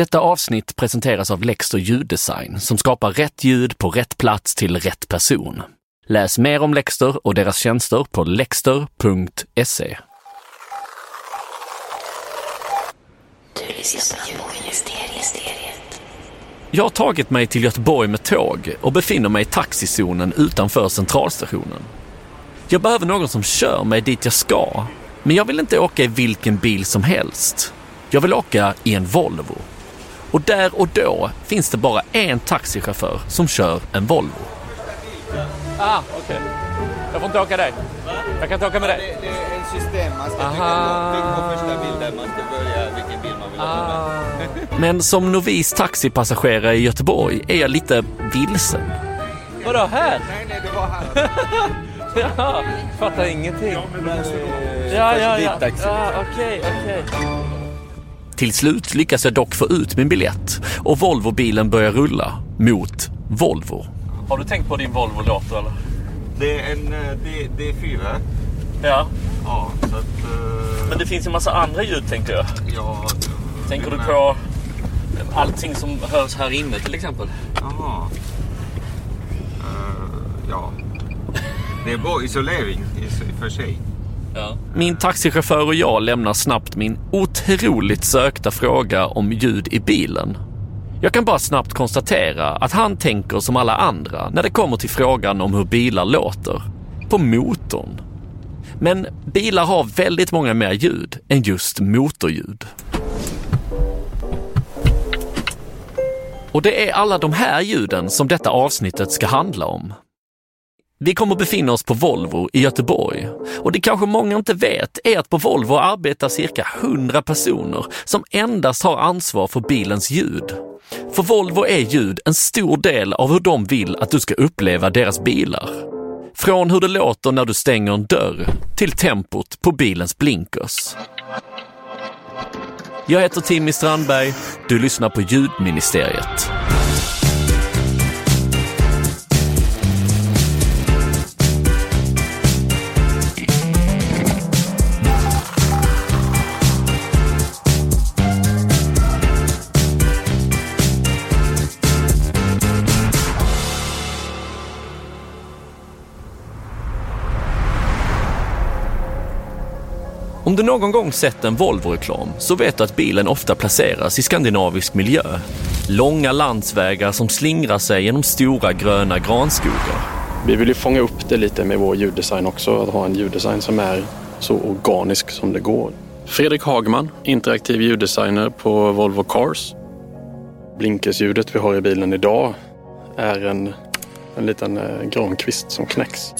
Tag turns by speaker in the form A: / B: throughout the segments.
A: Detta avsnitt presenteras av Lexter ljuddesign som skapar rätt ljud på rätt plats till rätt person. Läs mer om Lexter och deras tjänster på lexter.se. Jag har tagit mig till Göteborg med tåg och befinner mig i taxizonen utanför centralstationen. Jag behöver någon som kör mig dit jag ska, men jag vill inte åka i vilken bil som helst. Jag vill åka i en Volvo. Och där och då finns det bara en taxichaufför som kör en Volvo. Ah, okej. Okay. Jag får inte åka dig? Jag kan inte åka med dig?
B: Det, det är en system man ska trycka på. På första bilden man ska börja vilken bil man vill åka med.
A: Men som novis taxipassagerare i Göteborg är jag lite vilsen. Vadå här?
B: Nej, nej, det var här.
A: ja, fattar ingenting. Ja, men då måste du Ja, ja, ja. ja Okej, okej. Till slut lyckas jag dock få ut min biljett och Volvobilen börjar rulla mot Volvo. Har du tänkt på din Volvo-dator eller?
B: Det är en eh, D, D4.
A: Ja.
B: Ja, så att... Uh...
A: Men det finns en massa andra ljud tänker jag.
B: Ja.
A: Tänker du på allting som hörs här inne till exempel?
B: Jaha. Uh, ja. Det är bra isolering i för sig.
A: Ja. Min taxichaufför och jag lämnar snabbt min otroligt sökta fråga om ljud i bilen. Jag kan bara snabbt konstatera att han tänker som alla andra när det kommer till frågan om hur bilar låter. På motorn. Men bilar har väldigt många mer ljud än just motorljud. Och det är alla de här ljuden som detta avsnittet ska handla om. Vi kommer befinna oss på Volvo i Göteborg och det kanske många inte vet är att på Volvo arbetar cirka 100 personer som endast har ansvar för bilens ljud. För Volvo är ljud en stor del av hur de vill att du ska uppleva deras bilar. Från hur det låter när du stänger en dörr till tempot på bilens blinkers. Jag heter Timmy Strandberg. Du lyssnar på Ljudministeriet. Om du någon gång sett en Volvo-reklam så vet du att bilen ofta placeras i skandinavisk miljö. Långa landsvägar som slingrar sig genom stora gröna granskogar.
C: Vi vill ju fånga upp det lite med vår ljuddesign också, att ha en ljuddesign som är så organisk som det går. Fredrik Hagman, interaktiv ljuddesigner på Volvo Cars. Blinkersljudet vi har i bilen idag är en, en liten eh, grankvist som knäcks.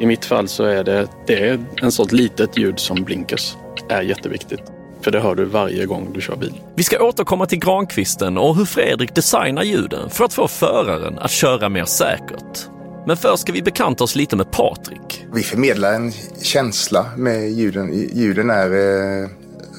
C: I mitt fall så är det, det är en sorts litet ljud som blinkers är jätteviktigt. För det hör du varje gång du kör bil.
A: Vi ska återkomma till Grankvisten och hur Fredrik designar ljuden för att få föraren att köra mer säkert. Men först ska vi bekanta oss lite med Patrik.
D: Vi förmedlar en känsla med ljuden. Ljuden är eh,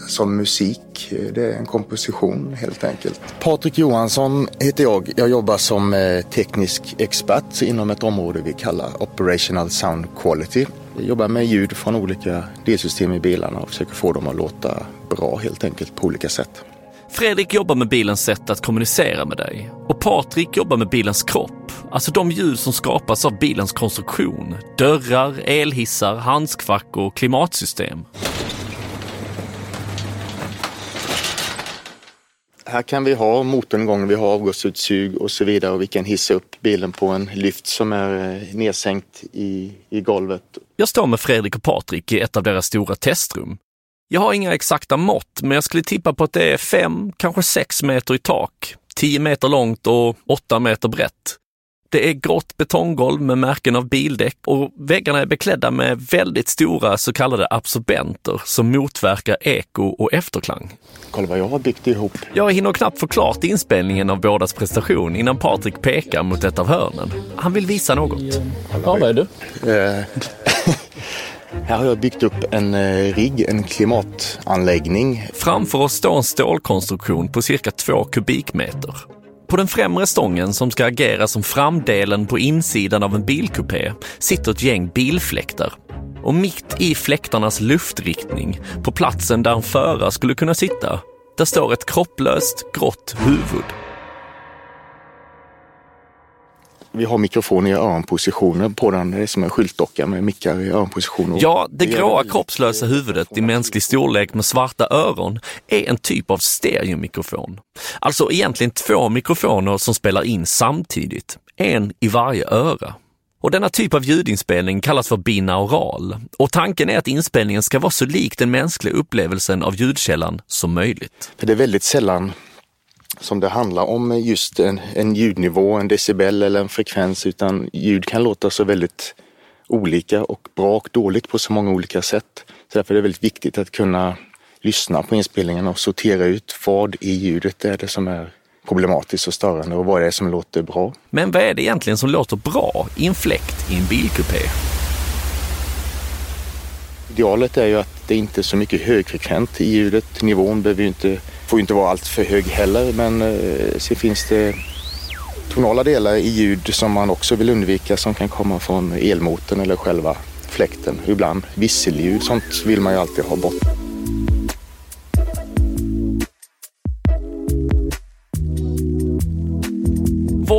D: som musik. Det är en komposition helt enkelt. Patrik Johansson heter jag. Jag jobbar som eh, teknisk expert inom ett område vi kallar Operational Sound Quality. Jag jobbar med ljud från olika delsystem i bilarna och försöker få dem att låta bra helt enkelt på olika sätt.
A: Fredrik jobbar med bilens sätt att kommunicera med dig och Patrik jobbar med bilens kropp, alltså de ljud som skapas av bilens konstruktion. Dörrar, elhissar, handskfack och klimatsystem.
D: Här kan vi ha motorn igång, vi har avgasutsug och så vidare och vi kan hissa upp bilen på en lyft som är eh, nedsänkt i, i golvet.
A: Jag står med Fredrik och Patrik i ett av deras stora testrum. Jag har inga exakta mått, men jag skulle tippa på att det är fem, kanske sex meter i tak, tio meter långt och åtta meter brett. Det är grått betonggolv med märken av bildäck och väggarna är beklädda med väldigt stora så kallade absorbenter som motverkar eko och efterklang.
D: Kolla vad jag har byggt ihop.
A: Jag hinner knappt få klart inspelningen av bådas prestation innan Patrik pekar mot ett av hörnen. Han vill visa något.
C: Ja, vad är det?
D: Eh, här har jag byggt upp en eh, rigg, en klimatanläggning.
A: Framför oss står en stålkonstruktion på cirka två kubikmeter. På den främre stången som ska agera som framdelen på insidan av en bilkupé sitter ett gäng bilfläktar. Och mitt i fläktarnas luftriktning, på platsen där en förare skulle kunna sitta, där står ett kropplöst grått huvud.
D: Vi har mikrofoner i öronpositioner på den. Det är som en skyltdocka med mickar i öronpositioner.
A: Ja, det gråa kroppslösa huvudet i mänsklig storlek med svarta öron är en typ av stereomikrofon. Alltså egentligen två mikrofoner som spelar in samtidigt, en i varje öra. Och denna typ av ljudinspelning kallas för binaural och tanken är att inspelningen ska vara så lik den mänskliga upplevelsen av ljudkällan som möjligt.
D: För det är väldigt sällan som det handlar om just en, en ljudnivå, en decibel eller en frekvens, utan ljud kan låta så väldigt olika och bra och dåligt på så många olika sätt. Så därför är det väldigt viktigt att kunna lyssna på inspelningen och sortera ut vad i ljudet är det som är problematiskt och störande och vad är det som låter bra.
A: Men vad är det egentligen som låter bra i en fläkt i en bilkupé?
D: Idealet är ju att det inte är så mycket högfrekvent i ljudet. Nivån behöver ju inte, får ju inte vara allt för hög heller men eh, så finns det tonala delar i ljud som man också vill undvika som kan komma från elmotorn eller själva fläkten. Ibland visselljud, sånt vill man ju alltid ha bort.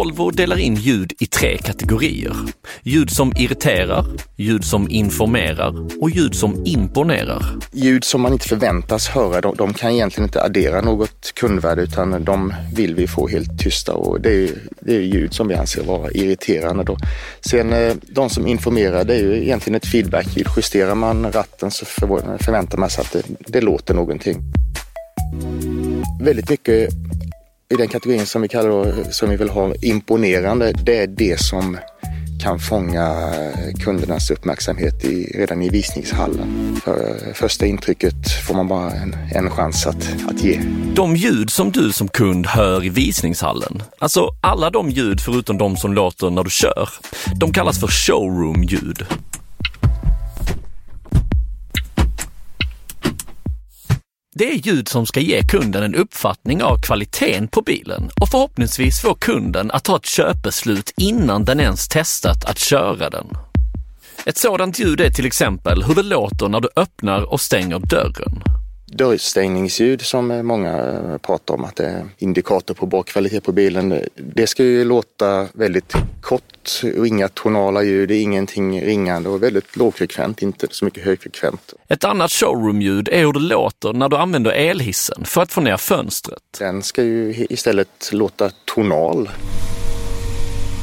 A: Volvo delar in ljud i tre kategorier. Ljud som irriterar, ljud som informerar och ljud som imponerar.
D: Ljud som man inte förväntas höra, de, de kan egentligen inte addera något kundvärde utan de vill vi få helt tysta och det är, det är ljud som vi anser vara irriterande. Då. Sen eh, de som informerar, det är ju egentligen ett feedback-ljud. Justerar man ratten så förväntar man sig att det, det låter någonting. Väldigt mycket i den kategorin som vi kallar då, som vi vill ha imponerande, det är det som kan fånga kundernas uppmärksamhet i, redan i visningshallen. För första intrycket får man bara en, en chans att, att ge.
A: De ljud som du som kund hör i visningshallen, alltså alla de ljud förutom de som låter när du kör, de kallas för showroom-ljud. Det är ljud som ska ge kunden en uppfattning av kvaliteten på bilen och förhoppningsvis få kunden att ta ett köpbeslut innan den ens testat att köra den. Ett sådant ljud är till exempel hur det låter när du öppnar och stänger dörren.
D: Dörrstängningsljud som många eh, pratar om att det är indikator på bra kvalitet på bilen. Det ska ju låta väldigt kort och inga tonala ljud, ingenting ringande och väldigt lågfrekvent, inte så mycket högfrekvent.
A: Ett annat showroom-ljud är hur det låter när du använder elhissen för att få ner fönstret.
D: Den ska ju istället låta tonal.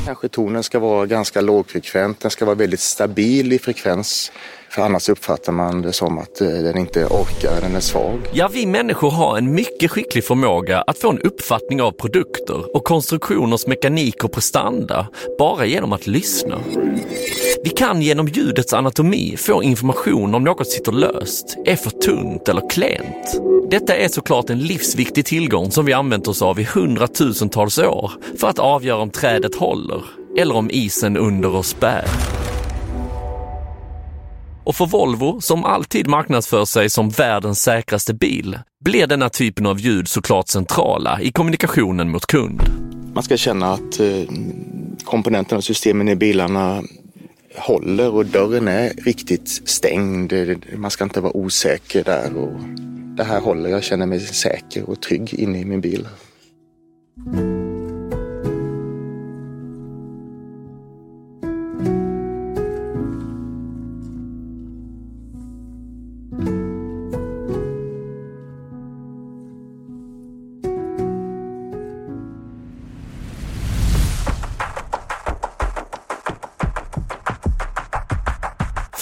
D: Kanske tonen ska vara ganska lågfrekvent, den ska vara väldigt stabil i frekvens. För annars uppfattar man det som att eh, den inte orkar, den är svag.
A: Ja, vi människor har en mycket skicklig förmåga att få en uppfattning av produkter och konstruktioners mekanik och prestanda bara genom att lyssna. Vi kan genom ljudets anatomi få information om något sitter löst, är för tunt eller klent. Detta är såklart en livsviktig tillgång som vi använt oss av i hundratusentals år för att avgöra om trädet håller eller om isen under oss bär. Och för Volvo, som alltid marknadsför sig som världens säkraste bil, blir denna typen av ljud såklart centrala i kommunikationen mot kund.
D: Man ska känna att eh, komponenterna och systemen i bilarna håller och dörren är riktigt stängd. Man ska inte vara osäker där. Och det här håller, jag känner mig säker och trygg inne i min bil.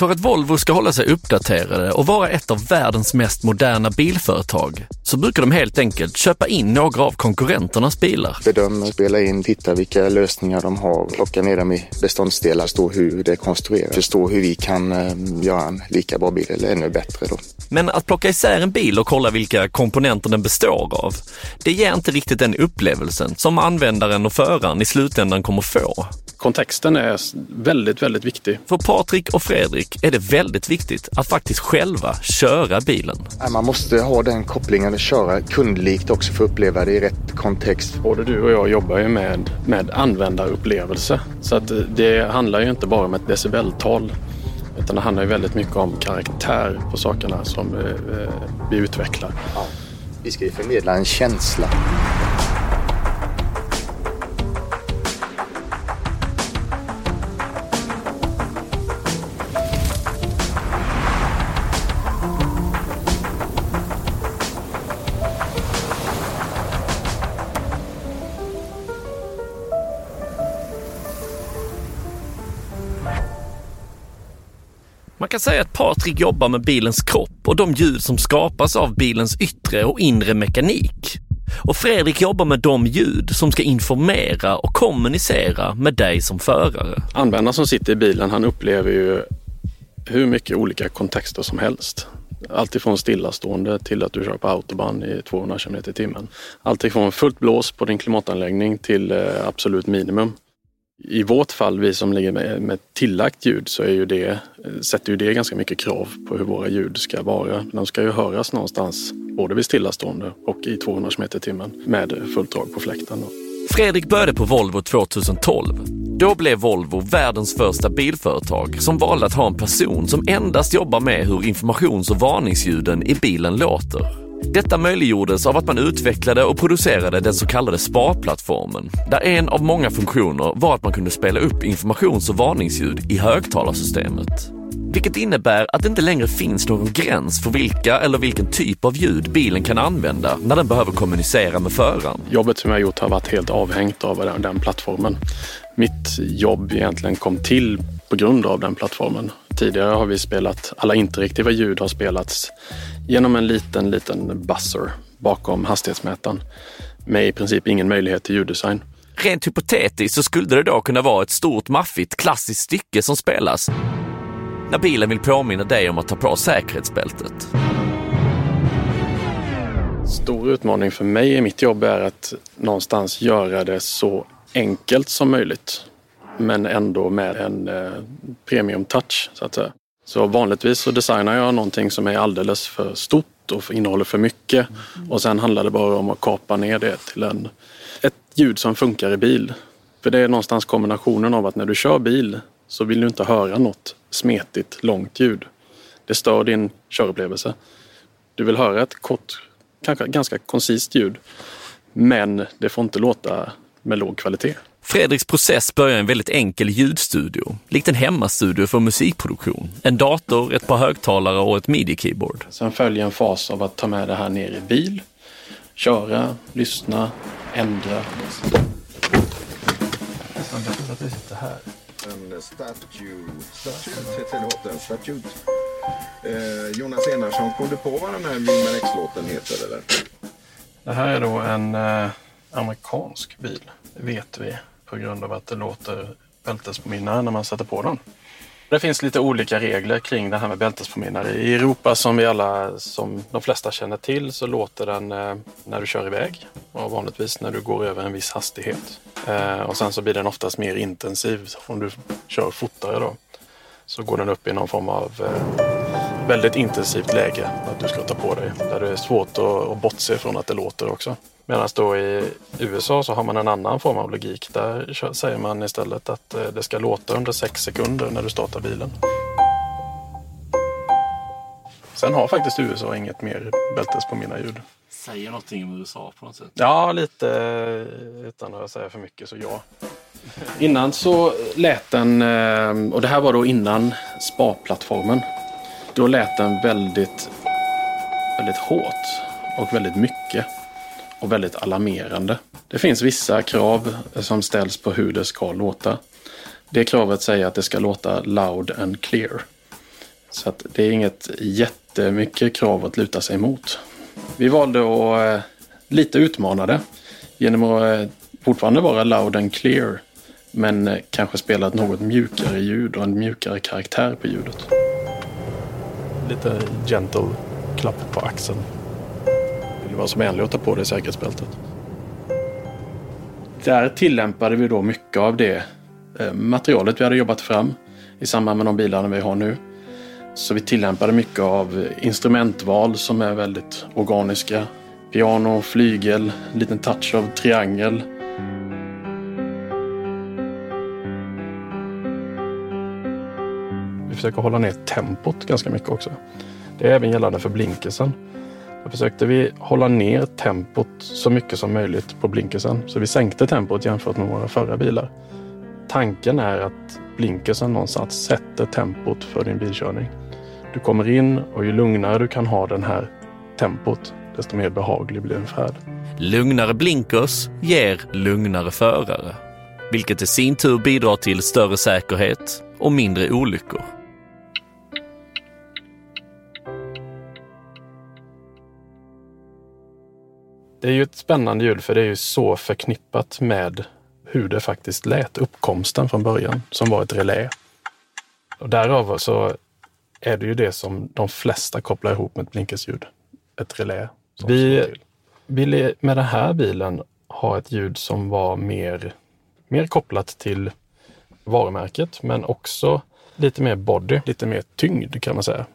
A: För att Volvo ska hålla sig uppdaterade och vara ett av världens mest moderna bilföretag så brukar de helt enkelt köpa in några av konkurrenternas bilar.
D: Bedöma, spela in, titta vilka lösningar de har, plocka ner dem i beståndsdelar, stå hur det är konstruerat, förstå hur vi kan eh, göra en lika bra bil eller ännu bättre. Då.
A: Men att plocka isär en bil och kolla vilka komponenter den består av, det ger inte riktigt den upplevelsen som användaren och föraren i slutändan kommer få.
C: Kontexten är väldigt, väldigt viktig.
A: För Patrik och Fredrik är det väldigt viktigt att faktiskt själva köra bilen.
D: Man måste ha den kopplingen och köra kundlikt också för att uppleva det i rätt kontext.
C: Både du och jag jobbar ju med, med användarupplevelse. Så att det handlar ju inte bara om ett decibeltal. Utan det handlar ju väldigt mycket om karaktär på sakerna som eh, vi utvecklar.
D: Vi ska ju förmedla en känsla.
A: Man kan säga att Patrik jobbar med bilens kropp och de ljud som skapas av bilens yttre och inre mekanik. Och Fredrik jobbar med de ljud som ska informera och kommunicera med dig som förare.
C: Användaren som sitter i bilen, han upplever ju hur mycket olika kontexter som helst. Alltifrån stillastående till att du kör på autobahn i 200 km i timmen. Alltifrån fullt blås på din klimatanläggning till eh, absolut minimum. I vårt fall, vi som ligger med, med tillagt ljud, så är ju det, sätter ju det ganska mycket krav på hur våra ljud ska vara. De ska ju höras någonstans, både vid stillastående och i 200 km i timmen med fullt drag på fläkten. Då.
A: Fredrik började på Volvo 2012. Då blev Volvo världens första bilföretag som valde att ha en person som endast jobbar med hur informations och varningsljuden i bilen låter. Detta möjliggjordes av att man utvecklade och producerade den så kallade SPA-plattformen, där en av många funktioner var att man kunde spela upp informations och varningsljud i högtalarsystemet. Vilket innebär att det inte längre finns någon gräns för vilka eller vilken typ av ljud bilen kan använda när den behöver kommunicera med föraren.
C: Jobbet som jag gjort har varit helt avhängt av den, den plattformen. Mitt jobb egentligen kom till på grund av den plattformen. Tidigare har vi spelat, alla interaktiva ljud har spelats genom en liten, liten buzzer bakom hastighetsmätaren med i princip ingen möjlighet till ljuddesign.
A: Rent hypotetiskt så skulle det då kunna vara ett stort maffigt klassiskt stycke som spelas när bilen vill påminna dig om att ta på säkerhetsbältet.
C: Stor utmaning för mig i mitt jobb är att någonstans göra det så enkelt som möjligt. Men ändå med en eh, premium touch så att säga. Så vanligtvis så designar jag någonting som är alldeles för stort och innehåller för mycket. Och sen handlar det bara om att kapa ner det till en, ett ljud som funkar i bil. För det är någonstans kombinationen av att när du kör bil så vill du inte höra något smetigt, långt ljud. Det stör din körupplevelse. Du vill höra ett kort, kanske ganska koncist ljud. Men det får inte låta med låg kvalitet.
A: Fredriks process börjar i en väldigt enkel ljudstudio, likt en hemmastudio för musikproduktion. En dator, ett par högtalare och ett midi-keyboard.
C: Sen följer en fas av att ta med det här ner i bil. Köra, lyssna, ändra.
E: En statue. Heter låten. Eh, Jonas Enarsson, kom du på vad den här Wilmer X-låten heter eller?
C: Det här är då en eh, amerikansk bil. Det vet vi på grund av att det låter bältespåminnare när man sätter på den. Det finns lite olika regler kring det här med bältespåminnare. I Europa som vi alla, som de flesta känner till, så låter den eh, när du kör iväg och vanligtvis när du går över en viss hastighet. Eh, och sen så blir den oftast mer intensiv om du kör fortare då. Så går den upp i någon form av eh, väldigt intensivt läge att du ska ta på dig. Där det är svårt att bortse från att det låter också. Medan då i USA så har man en annan form av logik. Där säger man istället att eh, det ska låta under sex sekunder när du startar bilen. Sen har faktiskt USA inget mer bältes på mina ljud.
A: Säger någonting om USA på något sätt?
C: Ja, lite utan att säga för mycket så ja. Innan så lät den, eh, och det här var då innan sparplattformen. Då lät den väldigt, väldigt hårt och väldigt mycket och väldigt alarmerande. Det finns vissa krav som ställs på hur det ska låta. Det kravet säger att det ska låta loud and clear. Så att det är inget jättemycket krav att luta sig mot. Vi valde att eh, lite utmana det genom att eh, fortfarande vara loud and clear men eh, kanske spela ett något mjukare ljud och en mjukare karaktär på ljudet. Lite gentle klapp på axeln vill vara så vänlig att ta på dig säkerhetsbältet. Där tillämpade vi då mycket av det eh, materialet vi hade jobbat fram i samband med de bilarna vi har nu. Så vi tillämpade mycket av instrumentval som är väldigt organiska. Piano, flygel, liten touch av triangel. Vi försöker hålla ner tempot ganska mycket också. Det är även gällande för blinkersen. Då försökte vi hålla ner tempot så mycket som möjligt på blinkersen. Så vi sänkte tempot jämfört med våra förra bilar. Tanken är att blinkersen någonstans sätter tempot för din bilkörning. Du kommer in och ju lugnare du kan ha den här tempot, desto mer behaglig blir en färd.
A: Lugnare blinkers ger lugnare förare, vilket i sin tur bidrar till större säkerhet och mindre olyckor.
C: Det är ju ett spännande ljud för det är ju så förknippat med hur det faktiskt lät, uppkomsten från början, som var ett relä. Och därav så är det ju det som de flesta kopplar ihop med ett blinkersljud. Ett relä. Vi ville med den här bilen ha ett ljud som var mer, mer kopplat till varumärket, men också lite mer body, lite mer tyngd kan man säga.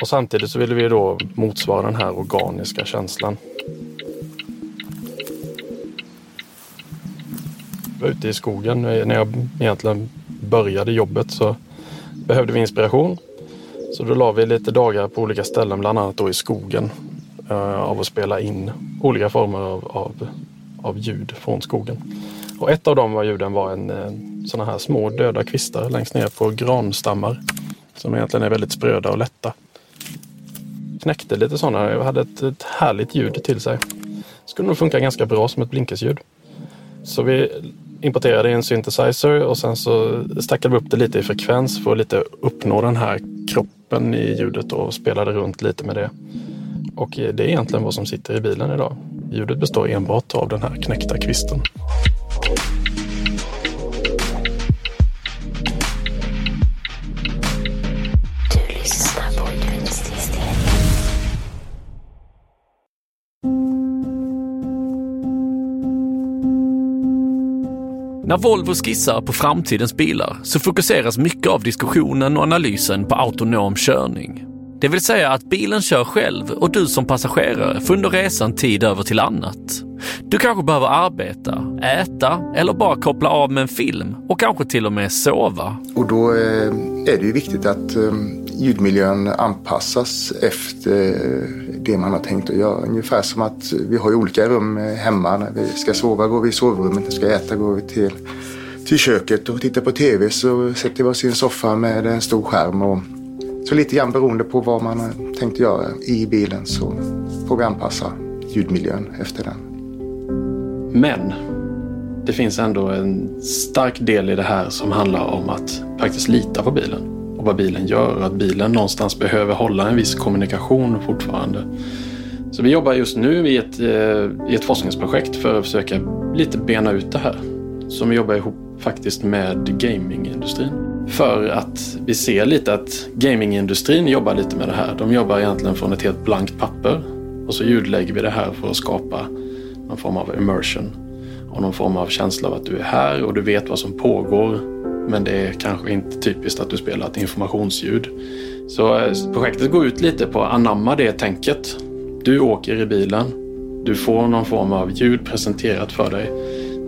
C: Och samtidigt så ville vi då motsvara den här organiska känslan. Jag var ute i skogen när jag egentligen började jobbet så behövde vi inspiration. Så då la vi lite dagar på olika ställen, bland annat då i skogen, eh, av att spela in olika former av, av, av ljud från skogen. Och ett av de ljuden var en eh, sådana här små döda kvistar längst ner på granstammar som egentligen är väldigt spröda och lätta. Knäckte lite sådana, jag hade ett, ett härligt ljud till sig. Skulle nog funka ganska bra som ett blinkersljud. Så vi importerade en synthesizer och sen så stackade vi upp det lite i frekvens för att lite uppnå den här kroppen i ljudet och spelade runt lite med det. Och det är egentligen vad som sitter i bilen idag. Ljudet består enbart av den här knäckta kvisten.
A: När Volvo skissar på framtidens bilar så fokuseras mycket av diskussionen och analysen på autonom körning. Det vill säga att bilen kör själv och du som passagerare får under resan tid över till annat. Du kanske behöver arbeta, äta eller bara koppla av med en film och kanske till och med sova.
D: Och då eh, är det ju viktigt att eh, ljudmiljön anpassas efter det man har tänkt att göra. Ungefär som att vi har olika rum hemma. När vi ska sova går vi i sovrummet, när vi ska äta går vi till, till köket och tittar på TV så sätter vi oss i en soffa med en stor skärm. Och, så lite grann beroende på vad man har tänkt göra i bilen så får vi anpassa ljudmiljön efter den.
C: Men det finns ändå en stark del i det här som handlar om att faktiskt lita på bilen vad bilen gör. Att bilen någonstans behöver hålla en viss kommunikation fortfarande. Så vi jobbar just nu i ett, eh, i ett forskningsprojekt för att försöka lite bena ut det här. Som vi jobbar ihop faktiskt med gamingindustrin. För att vi ser lite att gamingindustrin jobbar lite med det här. De jobbar egentligen från ett helt blankt papper. Och så ljudlägger vi det här för att skapa någon form av immersion. Och någon form av känsla av att du är här och du vet vad som pågår. Men det är kanske inte typiskt att du spelar ett informationsljud. Så eh, projektet går ut lite på att anamma det tänket. Du åker i bilen. Du får någon form av ljud presenterat för dig.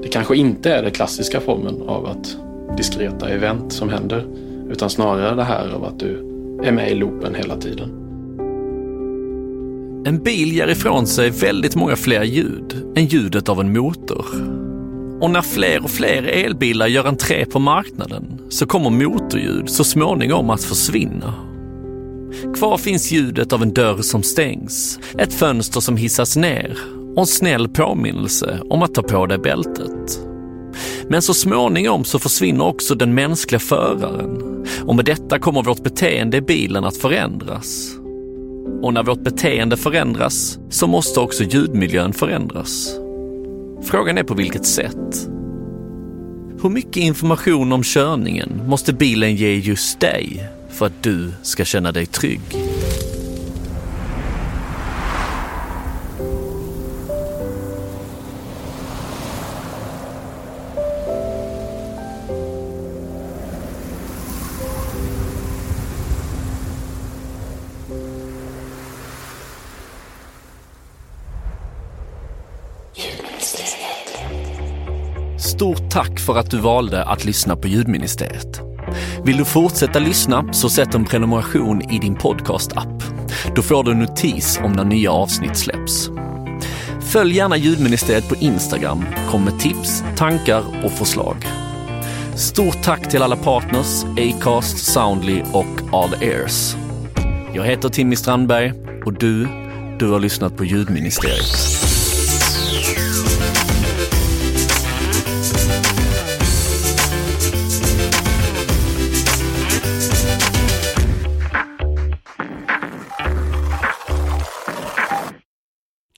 C: Det kanske inte är den klassiska formen av att diskreta event som händer. Utan snarare det här av att du är med i loopen hela tiden.
A: En bil ger ifrån sig väldigt många fler ljud än ljudet av en motor. Och när fler och fler elbilar gör entré på marknaden så kommer motorljud så småningom att försvinna. Kvar finns ljudet av en dörr som stängs, ett fönster som hissas ner och en snäll påminnelse om att ta på dig bältet. Men så småningom så försvinner också den mänskliga föraren och med detta kommer vårt beteende i bilen att förändras. Och när vårt beteende förändras så måste också ljudmiljön förändras. Frågan är på vilket sätt? Hur mycket information om körningen måste bilen ge just dig för att du ska känna dig trygg? Tack för att du valde att lyssna på ljudministeriet. Vill du fortsätta lyssna så sätt en prenumeration i din podcast-app. Då får du en notis om när nya avsnitt släpps. Följ gärna ljudministeriet på Instagram. Kom med tips, tankar och förslag. Stort tack till alla partners, Acast, Soundly och All Ears. Jag heter Timmy Strandberg och du, du har lyssnat på Ljudministeriet.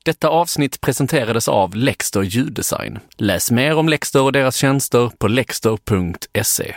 A: Detta avsnitt presenterades av Lexter ljuddesign. Läs mer om Lexter och deras tjänster på lexter.se.